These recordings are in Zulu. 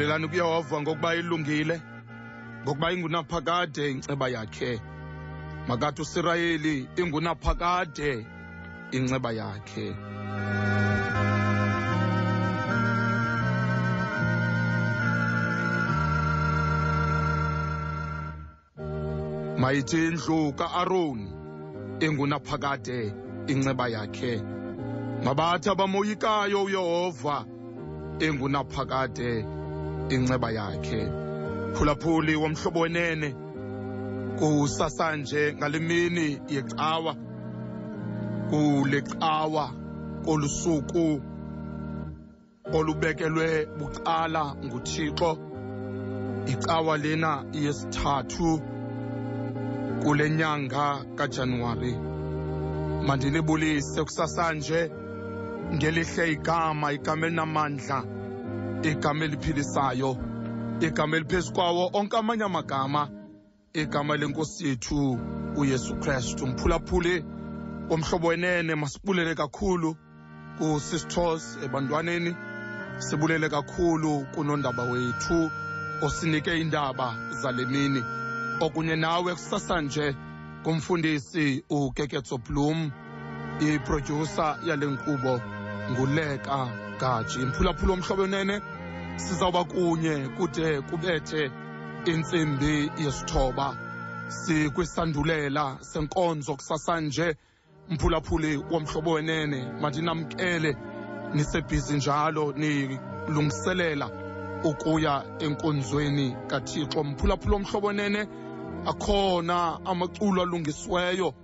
khulelani kuyehova ngokuba ilungile ngokuba ingunaphakade inceba yakhe. Makathi usirayeli ingunaphakade inceba yakhe. Mayithi indlu ka-aroni ingunaphakade inceba yakhe. Mabathi abamoyikayo uyehova engunaphakade inceba yakhe. Phulaphuli womhlobo wenene kusasanje ngale mini yecawa kule cawa kolusuku olubekelwe bucala nguthixo. Icawa lena yesithathu kule nyanga kajanuwari. Mandilibulise kusasanje ngelihle igama igama elinamandla. Igama eliphilisayo igama eliphezu kwawo onke amanye amagama igama lenkosi yethu uyesu kristu. Mphulaphuli womhlobo wenene masibulele kakhulu kusisithos ebantwaneni sibulele kakhulu kunondaba wethu osinike indaba zale mini okunye nawe kusasanje kumfundisi ukeketso blum iprodyusa yale nkqubo nguleka gaji mphulaphula omhlobo nene sizawuba kunye kude kubethe intsimbi yesithoba. Sikwisandulela senkonzo kusasanje mphulaphuli womhlobo wenene mandinamkele nisebhizi njalo nilungiselela ukuya enkonzweni kathixo. Mphulaphula omhlobo wenene akhona amaculo alungisiweyo.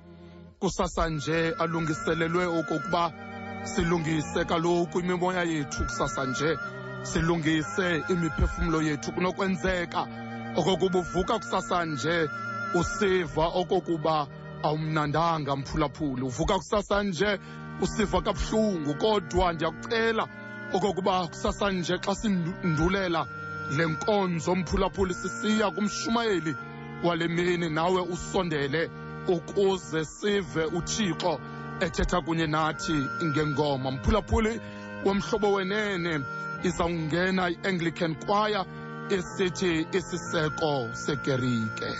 Kusasanje alungiselelwe okokuba silungise kaloku imimoya yethu kusasa nje. Silungise imiphefumlo yethu kunokwenzeka. Okokuba uvuka kusasa nje usiva okokuba awumnandanga mphulaphuli. Uvuka kusasa nje usiva kabuhlungu. Kodwa ndiyakucela okokuba kusasa nje xa sindulela le nkonzo mphulaphuli sisiya kumshumayeli wale mini nawe usondele ukuze sive uthixo ethetha kunye nathi ngengoma mphulaphuli womhlobo wenene izawungena i-anglican choir esithi isiseko segerike.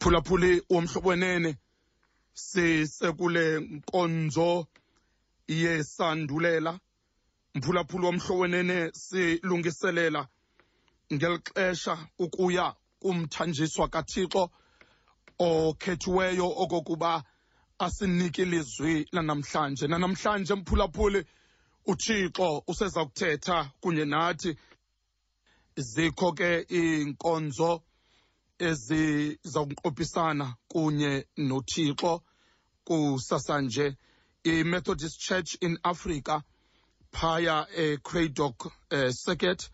Phulaphuli womhlobo wenene sisekule nkonzo yesandulela. Mphulaphuli womhlobo wenene silungiselela ngeli xesha ukuya kumthanjiswa kathixo okhethiweyo okokuba asinike ilizwi lanamhlanje. Nanamhlanje mphulaphuli uthixo useza kuthetha kunye nathi zikho ke iinkonzo ezizawuqophisana kunye nothixo. Kusasanje i-methodist church in africa phaya ecradock eh, circuit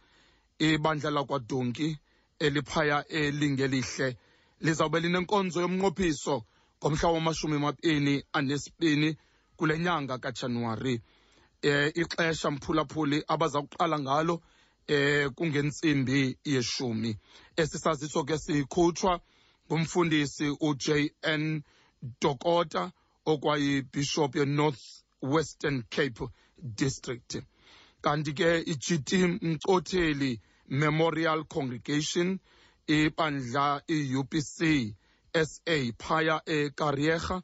ibandla lakwadonki eliphaya elingelihle lizawube linenkonzo yomnqophiso ngomhla wamashumi amabini anesibini kule nyanga kajanuwari. Eh ixesha mphulaphuli abaza kuqala ngalo eh kungentsimbi yeshumi. Esisaziso ke sikhutshwa ngumfundisi uJN Dokota okwayibishop yeNorth Western Cape District. Kanti ke iGT Mcotheli Memorial Congregation ibandla iUPC SA phaya eKariyerha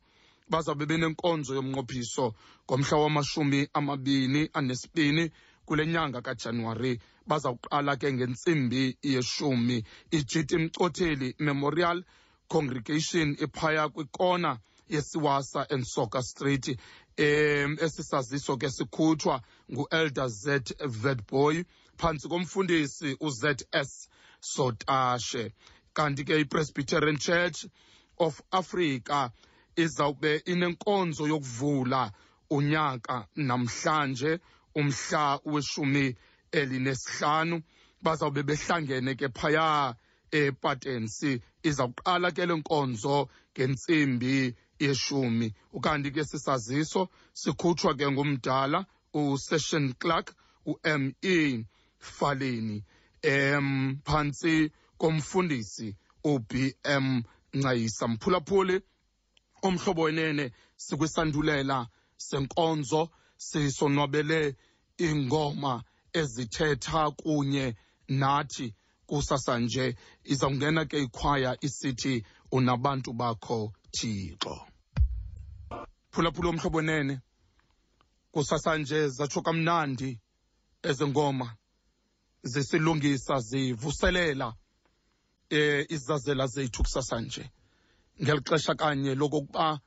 bazabe benenkonzo yomnqophiso ngomhla wamashumi amabini anesibini kule nyanga kaJanuwari. Bazawuqala ke ngentsimbi yeshumi. iGT Mcotheli Memorial Congregation iphaya kwikona yesiwasa and soccer street um esisaziso ke sikhutshwa ngu-elder z vedboy phantsi komfundisi uzs sotashe. Kanti ke ipresbyterian church of africa izawube inenkonzo yokuvula unyaka namhlanje umhla weshumi elinesihlanu. Bazawube behlangene ke phaya epatensi izawuqala ke le nkonzo ngentsimbi yeshumi. Ukanti ke sisaziso sikhutshwa ke ngumdala usession clark u-me faleni. Em phantsi komfundisi uBM Ncayisa mphulaphuli. Omhlobo wenene sikwisandulela senkonzo sisonwabele ingoma ezithetha kunye nathi kusasa nje izawungena ke ikhwaya isithi unabantu bakho thixo. Phulaphula omhlobo nene kusasa nje zatsho kamnandi ezengoma zisilungisa zivuselela eh izazela zethu kusasa nje. Ngeli xesha kanye lokokuba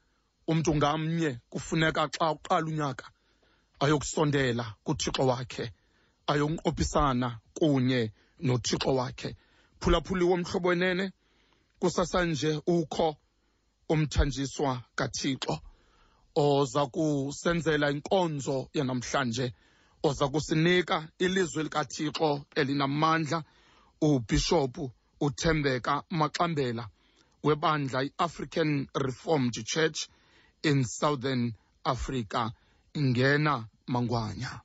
umntu ngamnye kufuneka xa uqala unyaka ayokusondela kuthixo wakhe ayonqophisana kunye nothixo wakhe. Phulaphuliwe omhlobo wenene kusasa nje ukho umthanjiswa kathixo oza kusenzela inkonzo yanamhlanje oza kusinika ilizwi likathixo elinamandla ubhishophu uthembeka maxambela webandla i-african reformed church in southern africa ingena mangwanya.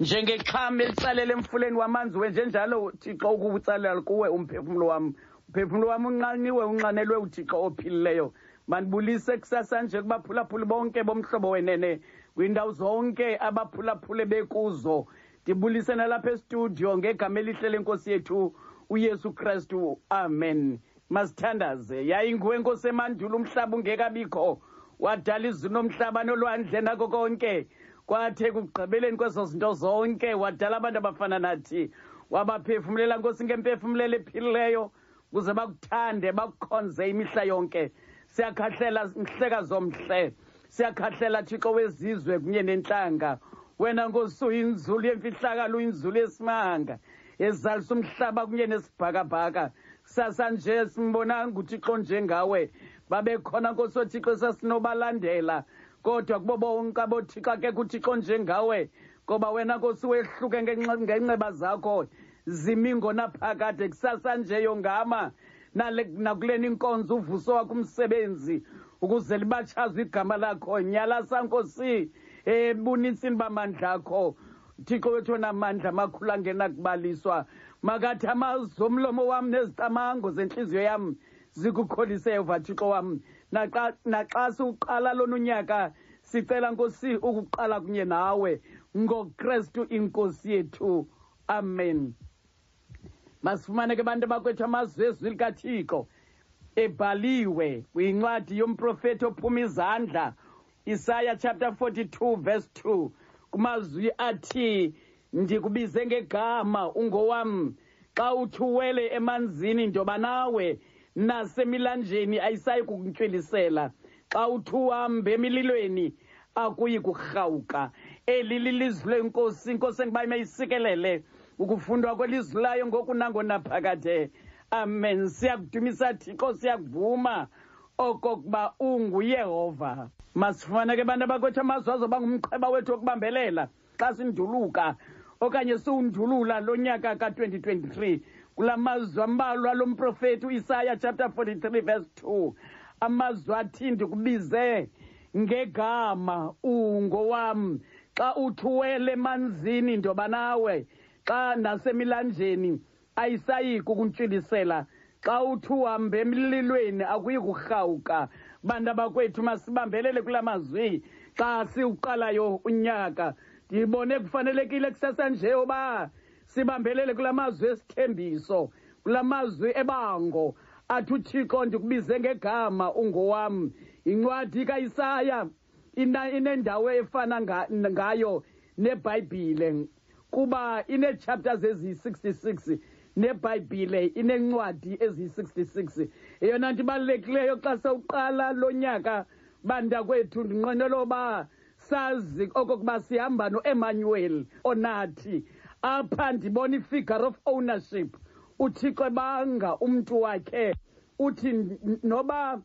Njengexhama elitsalela emfuleni wamanzi wenje njalo thixo ukutsalela kuwe umphefumulo wam umphefumulo wam unqaniwe unxanelwe uthixo ophilileyo. Mandibulise kusasa nje kubaphulaphuli bonke bomhlobo wenene kwiindawo zonke abaphulaphule bekuzo. Ndibulise nalapha estudio ngegama elihle lenkosi yethu uyesu kristu. Amen. Masithandaze yayinguwe nkosi emandulo umhlaba ungekabikho. Wadala izulu nomhlaba nolwandle nako konke. Kwathe ekugqibeleni kwezo zinto zonke wadala abantu abafana nathi. Wabaphefumulela nkosi ngemphefumulelo ephilileyo kuze bakuthande bakukhonze imihla yonke. Siyakhahlela mhlekazi omhle siyakhahlela thixo wezizwe kunye nentlanga wena nkosi uyinzulu yemfihlakalo uyinzulu yesimanga. Ezalisa umhlaba kunye nesibhakabhaka. Kusasa nje simbonanga uthixo njengawe. Babekhona nkosothixo sasinobalandela. Kodwa kubo bonke abothixo akekho uthixo njengawe. Ngoba wena nkosi wehluke ngenxeba zakho. Zimi ngonaphakade kusasa nje yongama nakuleni inkonzo uvuso wakho umsebenzi. Ukuze libatshazwe igama lakho. Nkosi ebunintsini bamandla akho thixo wethu onamandla makhulu angenakubaliswa makathi amazwi omlomo wam nezitamango zentliziyo yam zikukholise yehova thixo wam. Naxa, naxa siwuqala lona unyaka sicela nkosi ukuqala kunye nawe. Ngokrestu inkosi yethu. Amen. Masifumane ke bantu bakwethu amazwi ezwi likathixo. Ebhaliwe kwincwadi yomprofethi ophuma izandla. Isaya chapter 42 verse 2 kumazwi athi ndikubize ngegama ungowam. Xa uthi uwele emanzini ndoba nawe nasemilanjeni ayisayi kukuntywelisela. Xa uthi uhambe emililweni akuyi kurhawuka. Eli lilizwi lenkosi inkosi engiba imeyisikelele ukufundwa kwelizwi layo ngoku nangonaphakade amen. Siyakudumisa thixo siyakuvuma okokuba unguyehova. Masifumane ke bantu abakwethu amazwi azoba ngumqheba wethu wokubambelela. Xa sinduluka okanye siwundulula lo nyaka ka-2023 kula mazwi ambalwa lo mprofethi uisaya chapter 43 verse 2 amazwi athi ndikubize ngegama ungowam xa uthi uwele emanzini ndoba nawe. Xa nasemilanjeni ayisayi kukuntshwilisela xa uthi uhambe emlilweni akuyi kurhawuka bantu abakwethu masibambelele kula mazwi. Xa siwuqalayo unyaka ndibone kufanelekile kusasa nje uba sibambelele kula mazwi esithembiso kula mazwi ebango. Athi uthixo ndikubize ngegama ungowam. Yincwadi kaisaya inendawo efana ngayo nebhayibhile. Kuba inee-chapters eziyi-66 nebhayibhile ineencwadi eziyi-66 eyona nto ibalulekileyo xa sewuqala lo nyaka bantakwethu ndinqwenela uba sazi okokuba sihamba noemmanuel onathi apha ndibona i-figure of ownership uthixo ebanga umntu wakhe uthi noba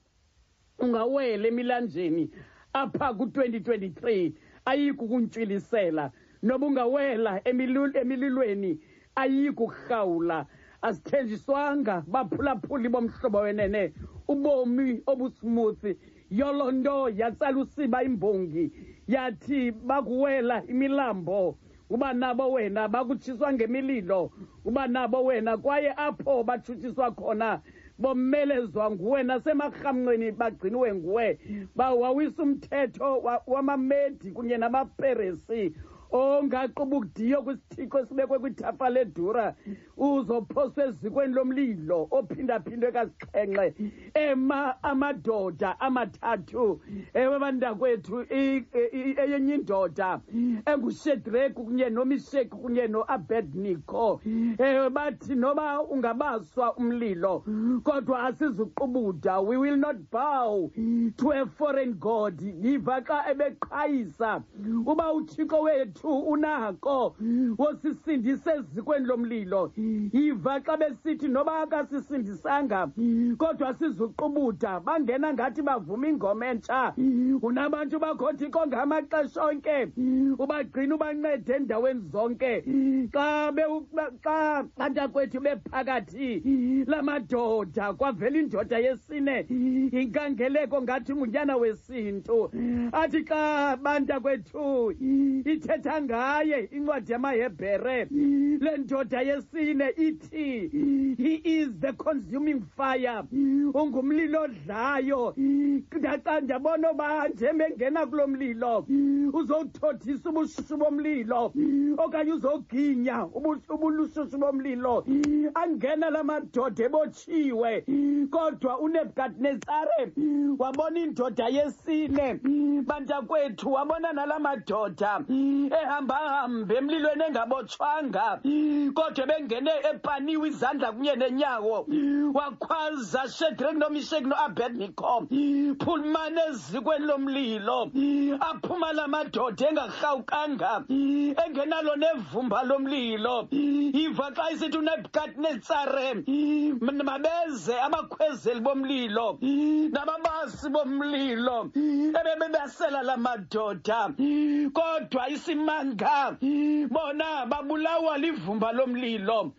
ungawela emilanjeni apha ku-2023 ayiyi kukuntshwilisela noba ungawela emililweni ayiyi kukurhawula asithenjiswanga baphulaphuli bomhlobo wenene. Ubomi obusmuthi yolo nto yatsala usiba imbongi. Yathi bakuwela imilambo. Uba nabo wena bakutshiswa ngemililo. Uba nabo wena kwaye apho batshutshiswa khona bomelezwa nguwe nasemarhamncweni bagciniwe nguwe. Bawawisa umthetho wamamedi kunye namaperesi ongaquba ukudiyo kwisithixo esibekwe kwithafa ledura uzophoswa ezikweni lomlilo ophindaphindwe kasixhenxe ema amadoda amathathu i- eyenye indoda engushedrake kunye nomisheki kunye noabednico ewe bathi noba ungabaswa umlilo kodwa asizuqubuda we will not bow to a foreign god. Yiva xa ebeqhayisa uba uthixo wethu unako. Wosisindisa ezikweni lomlilo. Yiva xa besithi noba akasisindisanga kodwa sizuqubuda bangena ngathi bavuma ingoma entsha. Unabantu bakho thixo ngamaxesha onke. Ubagcina ubancede endaweni zonke. Xa be- ba- xa bantakwethu bephakathi lamadoda kwavela indoda yesine. Inkangeleko ngathi ngunyana wesintu. Athi xa bantakwethu ithetha ngaye incwadi yamahebhere. Le ndoda yesine ithi he is the consuming fire ungumlilo odlayo. Ndaca ndabona uba njebengena kulo mlilo uzowuthothisa ubushushu bomlilo okanye uzoginya ubu- ubulushushu bomlilo. Angena la madoda ebotshiwe kodwa unebukadnezare wabona indoda yesine. Bantakwethu wabona nala madoda. Ehambahamba emlilweni engabotshwanga kodwa bengene epaniwe izandla kunye nenyawo. Wakhwaza shedrake nomisheki noabednico phulumane ezikweni lomlilo. Aphuma la madoda engarhawukanga engenalo nevumba lomlilo. Iva xa isithi unebukadnetsare mabeze abakhwezeli bomlilo nababasi bomlilo ebebebasela la madoda. Kodwa isimanga bona babulawa livumba lomlilo.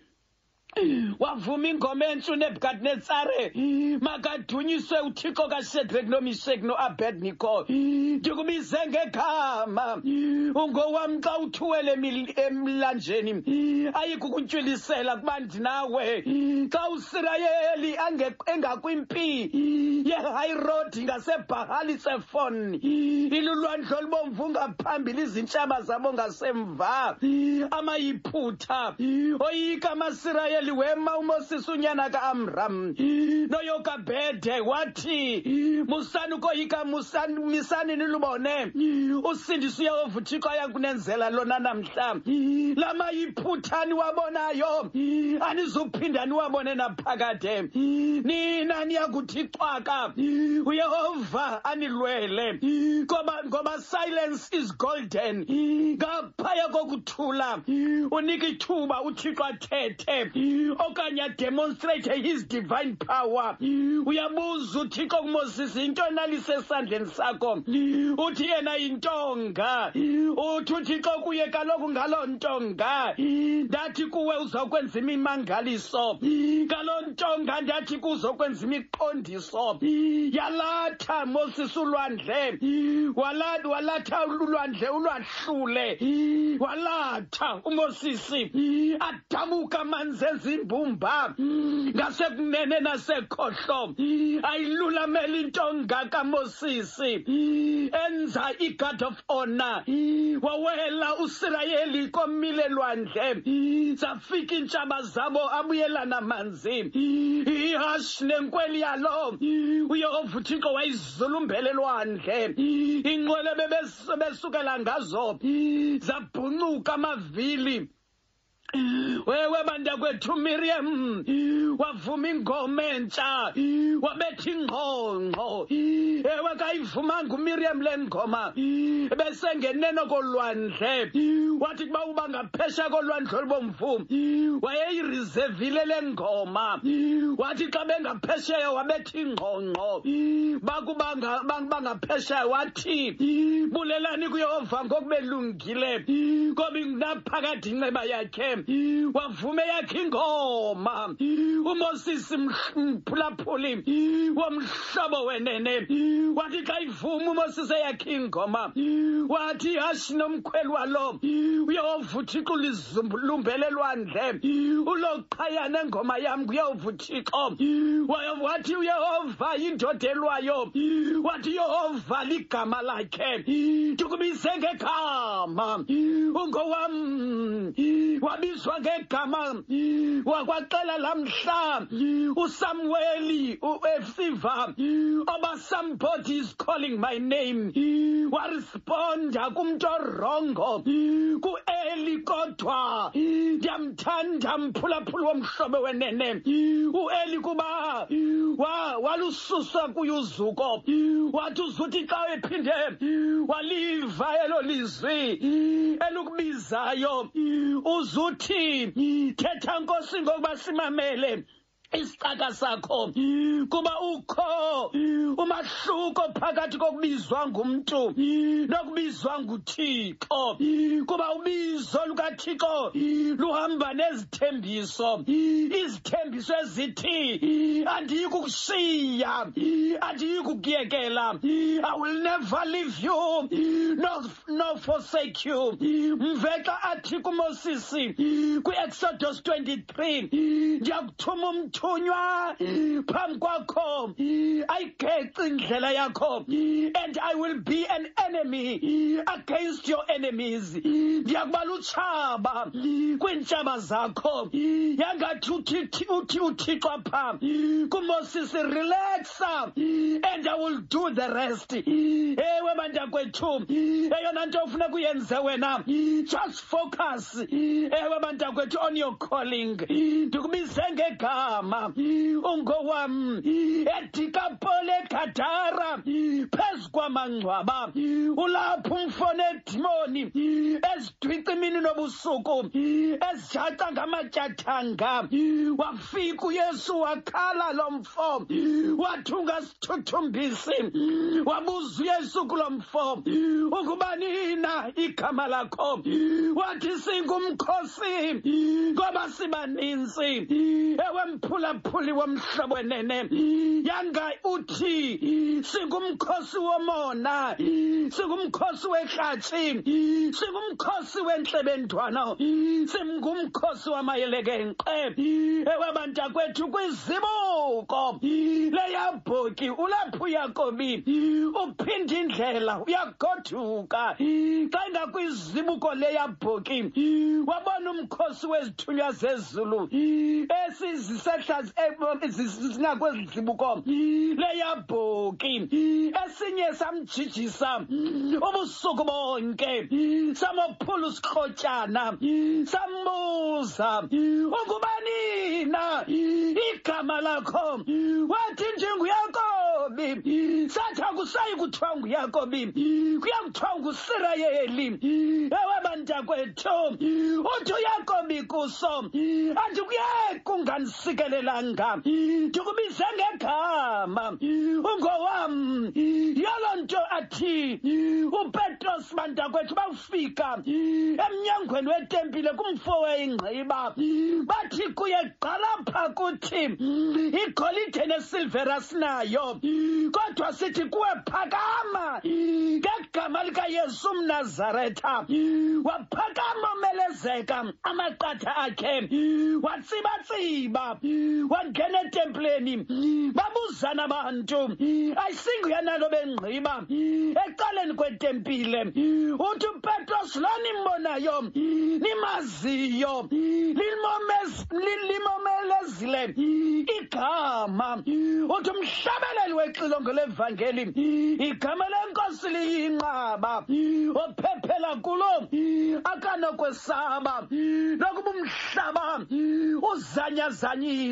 Wavuma ingoma entsha unebukadnetsare makadunyiswe uthixo kashedrake nomisheki noabednico ndikubize ngegama. Ungowam xa uthuwele emlanjeni ayikukuntywilisela kuba ndinawe. Xa usirayeli engakwimpi yehayrodi ngasebhahali ilulwandlo olubomvu ngaphambili izintshaba zabo ngasemva amayiphutha oyika amasirayeli wema umosisi unyana ka-amram noyokabhede wathi musani ukoyika nilubone. Uyehova uthixo lona namhla. Niwabonayo anizuphinda niwabone naphakade. Nina uyehova anilwele. Ngoba silence is golden. Ngaphaya kokuthula unika ithuba uthixo athethe okanye ademonstrate his divine power. Uyabuza uthixo kumosisi into enalise esandleni sakho? Uthi yena yintonga. Uthi uthixo kuye kaloku ngaloo ntonga ndathi kuwe uzokwenza imimangaliso. Ngaloo ntonga ndathi kuzokwenza imiqondiso. Yalatha mosisi ulwandle. Wala- walatha ulwandle ulwahlule. Walatha umosisi adabuka amanzi ezimbumba ngasekunene nasekhohlo ayilulamela intonga kamosisi. Enza i-god of honor. Wawela usirayeli komile lwandle. Zafika iintshaba zabo abuyelana manzi. Ihashi nenkweli yalo. Uyehova uthixo wayizulumbele lwandle. Inqwele bebesukela ngazo. Zabhuncuka amavili wewe bantakwethu miriam wavuma ingoma entsha wabetha ingqongqo. Ewe kayivumanga umiriam le ngoma besengeneno kolwandle. Wathi kuba uba ngaphesha kolwandle olubomvu wayeyirizevile le ngoma. Wathi xa bengaphesheya wabetha ingqongqo. Bangaphesheya wathi bulelani kuyehova ngokubelungile kobi naphakathi inceba yakhe wavume yakhe ingoma. Umosisi mphulaphuli womhlobo wenene. Wathi xa ivuma umosisi eyakhe ingoma wathi hashi nomkhweli walo uyehova uthixo lizumbulumbele lwandle. Uloqhayana engoma yam kuyehova wathi uyehova yindoda wathi uyehova ligama lakhe. Ndikubize ngegama ungowam wabizwa ngegama wakwaxela lamhla mm. usamueli uesiva mm. oba somebody is calling my name. Mm. Waresponda kumntu orongo ku-eli kodwa ndiyamthanda mphulaphula womhlobo wenene. Ueli kuba walususa kuye uzuko wathi uzuthi xa ephinde waliva elo lizwi elukubizayo uzuthi thetha nkosi ngokuba simamele. Isicaka sakho kuba ukho umahluko phakathi kokubizwa ngumntu nokubizwa nguthixo. Kuba ubizo lukathixo luhamba nezithembiso izithembiso ezithi andiyi kukushiya i will never leave you nor, forsake you. Mvexa athi kumosisi kwi-exodus 23 ndiyakuthuma umntu uthunywa phambi kwakho. Ayigeqe indlela yakho and i will be an enemy against your enemies. Ndiyakubala utshaba kwiintshaba zakho. Yangathi uthi uthixo apha kumosisi relaxa and i will do the rest. Ewe bantakwethu eyona nto funeka uyenze wena just focus. Ewe bantakwethu on your calling. Ndikubize ngegama igama ungowam edikapole gadara phezu kwamangcwaba ulapho umfone edimoni ezidwica imini nobusuku ezijaca ngamatyathanga wafika uyesu wakhala lo mfo wathi ungasithuthumbisi wabuza uyesu kulo mfo ukuba nina igama lakho? Wathi singumkhosi ngoba sibaninzi ewe mphulaphuli womhlobo wenene yanga uthi singumkhosi womona singumkhosi wekratshi singumkhosi wentlebendwana singumkhosi wamayelekenqe ewe bantakwethu kwizibuko leyabhoki ulapho uyakobi uphinda indlela uyagoduka xa ingakwizibuko leyabhoki wabona umkhosi wezithunywa zezulu esizisehla eh, zingakwezi zibuko. Leyabhoki esinye samjijisa ubusuku bonke samophula usikrotyana sambuza ukuba nina igama lakho? Wathi njinguyakobi sathi akusayi kuthiwa nguyakobi kuya ngusirayeli ewe bantakwethu uthi uyakobi kuso andikuyeka unganisikelelanga ndikubize ngegama. Ungowam yalo nto athi upetros bantakwethu bawufika emnyangweni wetempile kumfo weyingqiba bathi kuye gqalapha kuthi igolide nesilvera sinayo kodwa sithi kuwe phakama ngegama likayesu mnazaretha. Waphakama omelezeka amaqatha akhe watsibatsiba wangena etempileni babuzana abantu ayisinguyanalo bengqiba. Ecaleni kwetempile. Uthi upetros lo nimbonayo nimaziyo. Limomelezile igama. Uthi umhlabeleli wexilongo levangeli. Igama lenkosi liyinqaba. Ophephela kulo. Akanokwesaba. Nokuba umhlaba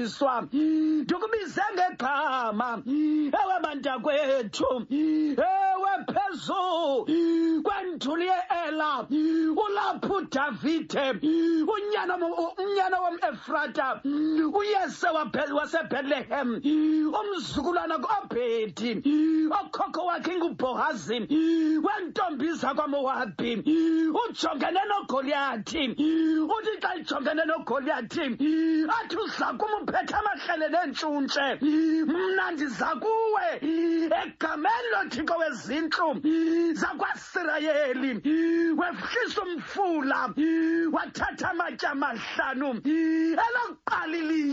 uzanyazanyiswa ndikubize ngegama ewe bantakwethu ewe phezu ye-ela ulapho udavide womefrata uyese wasebhetlehem umzukulwana kaobhedi okhokho wakhe ujongene nogoliyathi uthi xa ijongene nogoliyathi athi kumphetha amahlele neentshuntshe mna ndiza kuwe. Egameni lothixo wezintlu zakwasirayeli wehlisa umfula wathatha amatye amahlanu. Elokuqala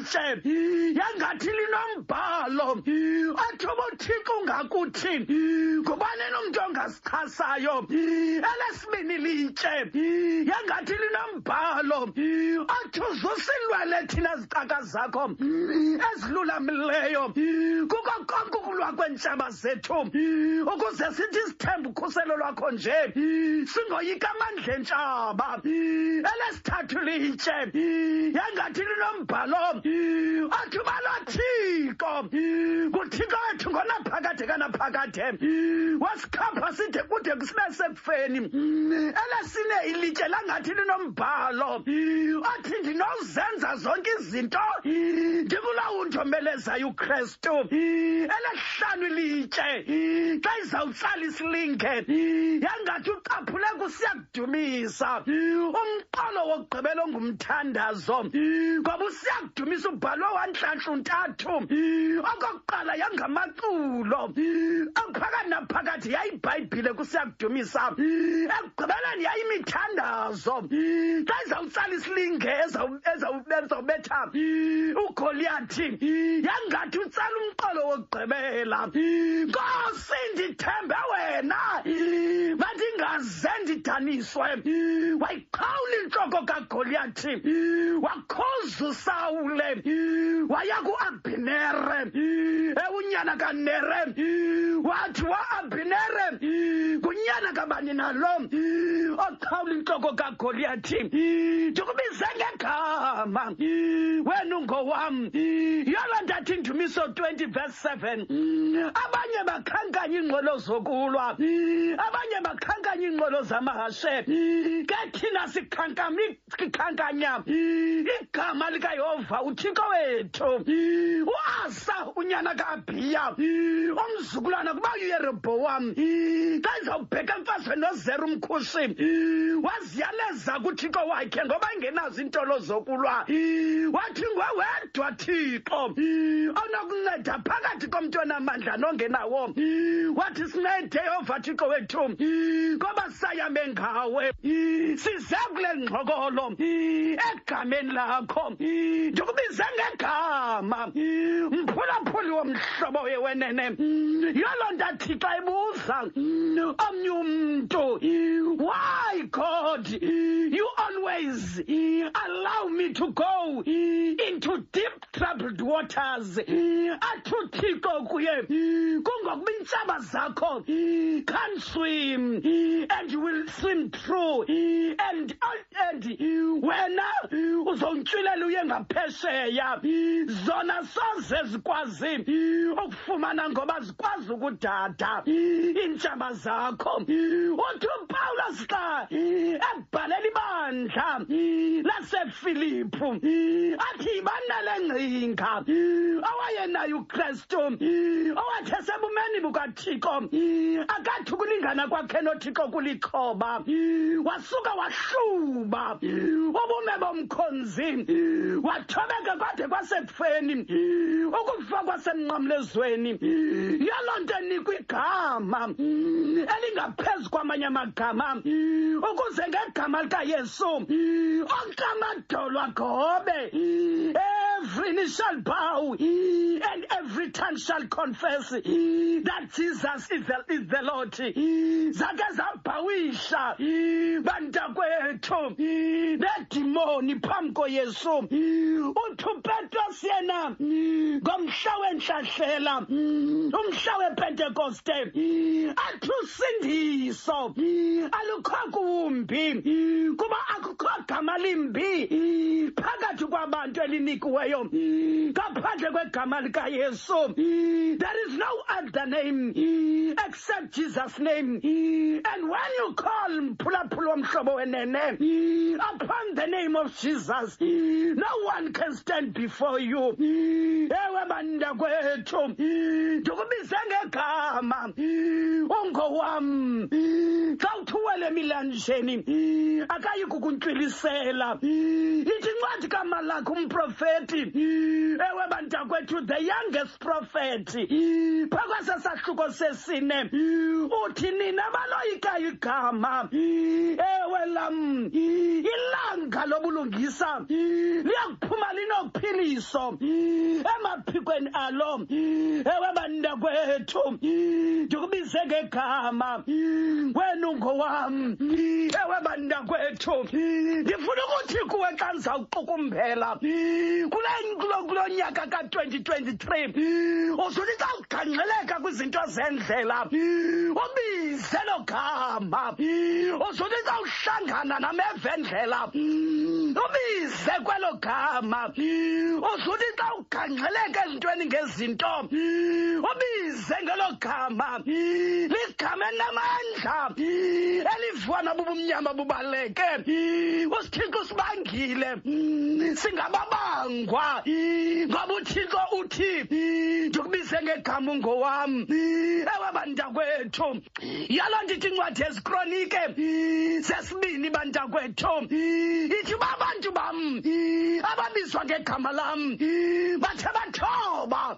ilitshe yangathi linombhalo. Athi ubuthixo ungakuthi ngubani nomntu ongasichasayo elesibini ilitshe yangathi linombhalo athi uzusilwele thina zicaka zakho ezilulamileyo kuko konke ukulwa kweentshaba zethu ukuze sithi sithembe ukhuselo lwakho nje. Singoyika amandla entshaba. Elesithathu litshe yangathi linombhalo athi ubalothixo nguthixo wethu ngonaphakade kanaphakade. Wasikhapha side kude sibe sekufeni. Elesine ilitye langathi linombhalo. Athi ndinozenza zonke izinto. Ndikulawo undombelezayo ukrestu elehlanu ilitye xa izawutsala isilinge yangathi ucaphule kusiya kudumisa. Umqolo wokugqibela ongumthandazo ngoba usiya kudumisa ubhalwe wantlantlu ntathu okokuqala yangamaculo. Phakathi naphakathi yayibhayibhile kusiya kudumisa ekugqibeleni yayimithandazo xa izawutsala isilinge ezawu- ezawu- ezawubetha ugoliyathi yangathi utsala umqolo wokugqibela. Nkosi ndithembe wena. Mandingaze ndidaniswe. Wayiqhawula intloko kagoliyathi waya kuabhinere ewunyana kanere wathi waabhinere ngunyana kabani nalo oqhawula intloko kagoliyathi ndikubize ngegama wena ungowam. Yoloo ndathi indumiso 20 verse 7 abanye bakhankanya iingqolo zokulwa. Abanye bakhankanya iingqolo zamahashe ke thina sikhankanya. Igama likayehova uthixo wethu uasa unyana kaabhiya umzukulwana kuba uyeroboam xa izawubheka emfazweni nozera umkhushi waziyaleza kuthixo wakhe ngoba engenazo iintolo zokulwa. Wathi ngwewedwa thixo onokunceda phakathi komntu onamandla nongenawo. Wathi sincede yehova thixo wethu ngoba ngawe size kule ngxokolo. Egameni lakho. Ndikubize ngegama. Mphulaphuli womhlobo wenene yoloo nto omnye umntu. Why god? You always allow me to go into deep troubled waters. Athi uthixo kuye. Kungokuba iintshaba zakho can swim and will swim through and and wena uzowuntshwilela uye ngaphesheya. Zona soze zikwazi ukufumana ngoba zikwazi ukudada iintshaba zakho. Uthi upawulos xa ebhalela ibandla lasefiliphu athi ibanale ngcinga awayenayo ukristu owathi esebumeni bukathixo akathi ukulingana kwakhe nothixo kulixhoba wasuka wahluba ubume bomkhonzi wathobeka kwade kwasekufeni ukufa kwasemnqamlezweni. Yaloo nto enikwa elingaphezu kwamanye amagama ukuze ngegama likayesu onke amadolo agobe every shall bow every tongue shall confess that jesus is the, is the lord. Zake zabhawisha bantakwethu. Nedimoni phambi koyesu. Uthi upetros yena ngomhla wentlahlela umhla wepentekoste athi usindiso alukho kumbi kuba akukho gama limbi phakathi kwabantu elinikiweyo ngaphandle kwegama likayesu there is no other name except jesus name. And when you call upon the name of jesus no one can stand before you. Ndikubize ngegama. Ungowam xa emilanjeni ithi incwadi kamalakho umprofeti ewe bantakwethu the youngest prophet. Phakwesa sahluko sesine. Uthi nina baloyikayo igama. Ewe lam ilanga lobulungisa liyakuphuma linophiliso emaphikweni alo. Ewe bantakwethu ndikubize ngegama. Wena ungowam. Ewe bantakwethu ndifuna ukuthi kuwe xa ndizawuqukumbela kule kulo nyaka ka-2023 uzuthi xa kwizinto zendlela. Ubize lo gama. Uhlangana namevendlela ubize kwelo gama. Uzuthi xa ezintweni ngezinto. Ubize ngelo gama. Ligama elinamandla bubaleke. Usithixo sibangile singababangwa. Ngoba uthixo uthi ndikubize ngegama ungowam ewe bantakwethu. Yaloo nto ithi incwadi ezikronike zesibini bantakwethu. Ithi uba abantu bam ababizwa ngegama lam bathe bathoba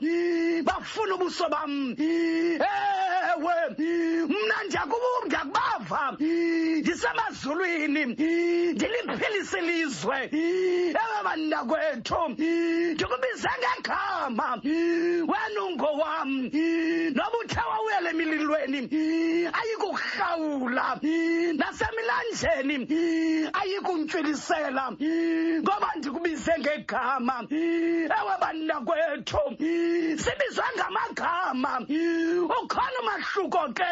bafuna ubuso bam. Ewe mna ndiyakubu ndiyakubava ndisemazulwini ndiliphilisa ilizwe. Ewe bantakwethu ndikubize ngegama wena ungowam noba uthe wawuyela emililweni ayikuhlawula nasemilanjeni ayikuntwilisela ngoba ndikubize ngegama ewe bantakwethu sibizwa ngamagama. Ukhona umahluko ke.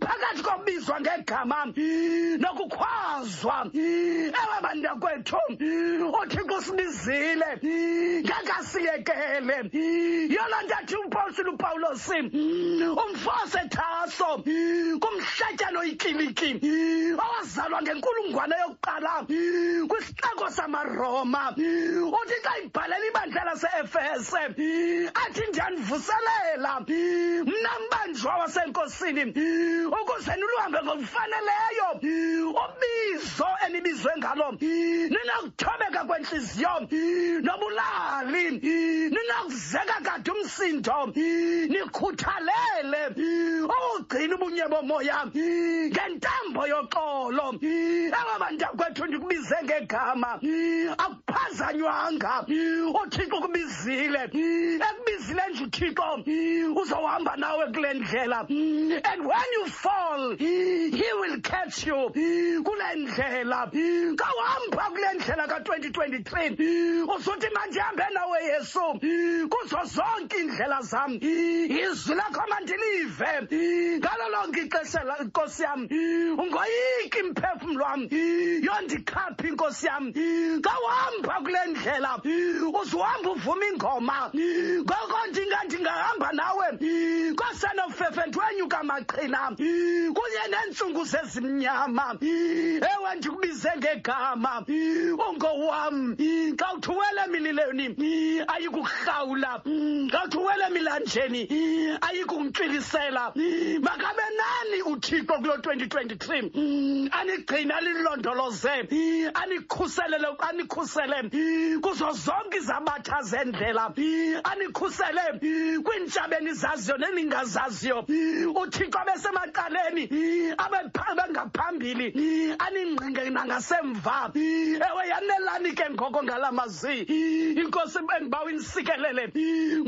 Phakathi kokubizwa ngegama nokukhwazwa. Ewe bantakwethu uthixo usibizile ngakasiyekele. Yoloo nto athi ikiliki owazalwa ngenkulungwane yokuqala kwisixeko samaroma. Uthi xa ibhalela ibandla lase-efese athi mbanjwa wasenkosini ukuze ngokufaneleyo. Ubizo enibizwe ngalo ninakuthobeka kwentliziyo nobulali ninakuzeka kade umsindo nikhuthalele ukugcina ubunye bomoya ngentambo yoxolo. Bantakwethu ndikubize ngegama akuphazanywanga uthixo ukubizile ekubizile nje uthixo uzohamba nawe kule ndlela. And when you fall he will catch you. Kule ndlela kawuhamba kule ndlela ka-2023 uzuthi mandihambe nawe yesu. Kuzo zonke iindlela zam. Izwi lakho mandilive ngalo lonke ixesha la- nkosi yam ungoyiki mphefumlo wam. Yondikhapha inkosi yam. Kawuhamba kule ndlela uzuhamba uvuma ingoma. Ngoko ndinga ndingahamba nawe. Kosenofefe ndwenyuka amaqhina kunye neentsungu zezimnyama. Ewe ndikubize ngegama. Ungowam xa uthi uwele emililweni ayikuhlawula xa uthi uwele emilanjeni ayikuntwilisela makabe nani uthixo kulo 2023 anigcina lilondoloze anikhuselele anikhusele kuzo zonke izabatha zendlela. Anikhusele kwiintshaba enizaziyo neningazaziyo. Uthixo abesemaqaleni abengaphambili aningqinge nangasemva. Ewe yanelani ke ngoko ngala mazwi? Inkosi endibawa inisikelele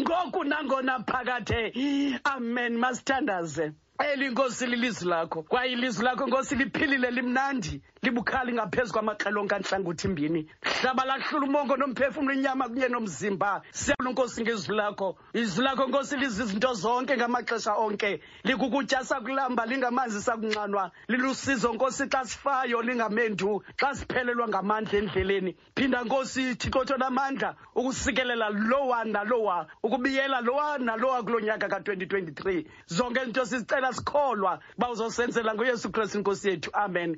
ngoku nangona phakathe. Amen masithandaze. Eli nkosi lilizwi lakho. Kwaye ilizwi lakho nkosi liphilile limnandi libukhali ngaphezu kwamaxelonke antlangothi mbini hlaba lahlula umongo nomphefumlo inyama kunye nomzimba. Siyabona nkosi ngezwi lakho. Izwi lakho nkosi lizizinto zonke ngamaxesha onke. Likukutya sakulamba lingamanzi sakunxanwa. Lilusizo nkosi xa sifayo lingamendu xa siphelelwa ngamandla endleleni. Phinda nkosi thixotho namandla ukusikelela lowa nalowa ukubiyela lowa nalowa kulo nyaka ka-2023 zonke izinto sizicela sikholwa uba uzosenzela ngoyesu kristu inkosi yethu. Amen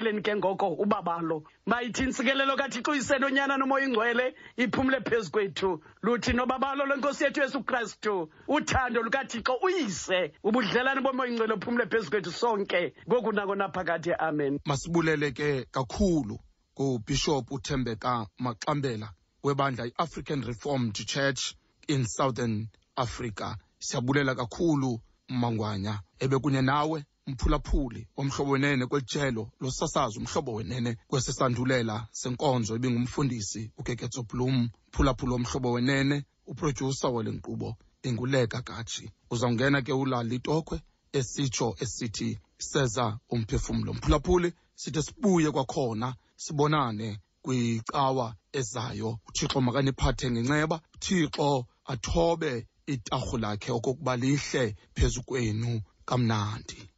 masamkeleni ke ngoko ubabalo mayithi intsikelelo kathixo uyisenonyana nomoya ingcwele iphumle phezu kwethu. Luthi nobabalo lwenkosi yethu yesu kristu uthando lukathixo uyise. Ubudlelane bomoya ingcwele buphumle phezu kwethu sonke. Ngoku nako naphakathi amen. Masibulele ke kakhulu kubishop uthembeka maxambela webandla i-african reformed church in southern africa. Siyabulela kakhulu mmangwanya ebekunye nawe. Mphulaphuli womhlobo wenene kwelijelo losasazo umhlobo wenene kwesisandulela senkonzo ibingumfundisi ukeketso blum mphulaphuli womhlobo wenene uprodyusa wale nkqubo inguleka katshi uzawungena ke ulali itokwe esitsho esithi seza umphefumlo. Mphulaphuli sithi sibuye kwakhona sibonane kwicawa ezayo. Uthixo makaniphathe ngenceba uthixo athobe itarhu lakhe okokuba lihle phezu kwenu kamnandi.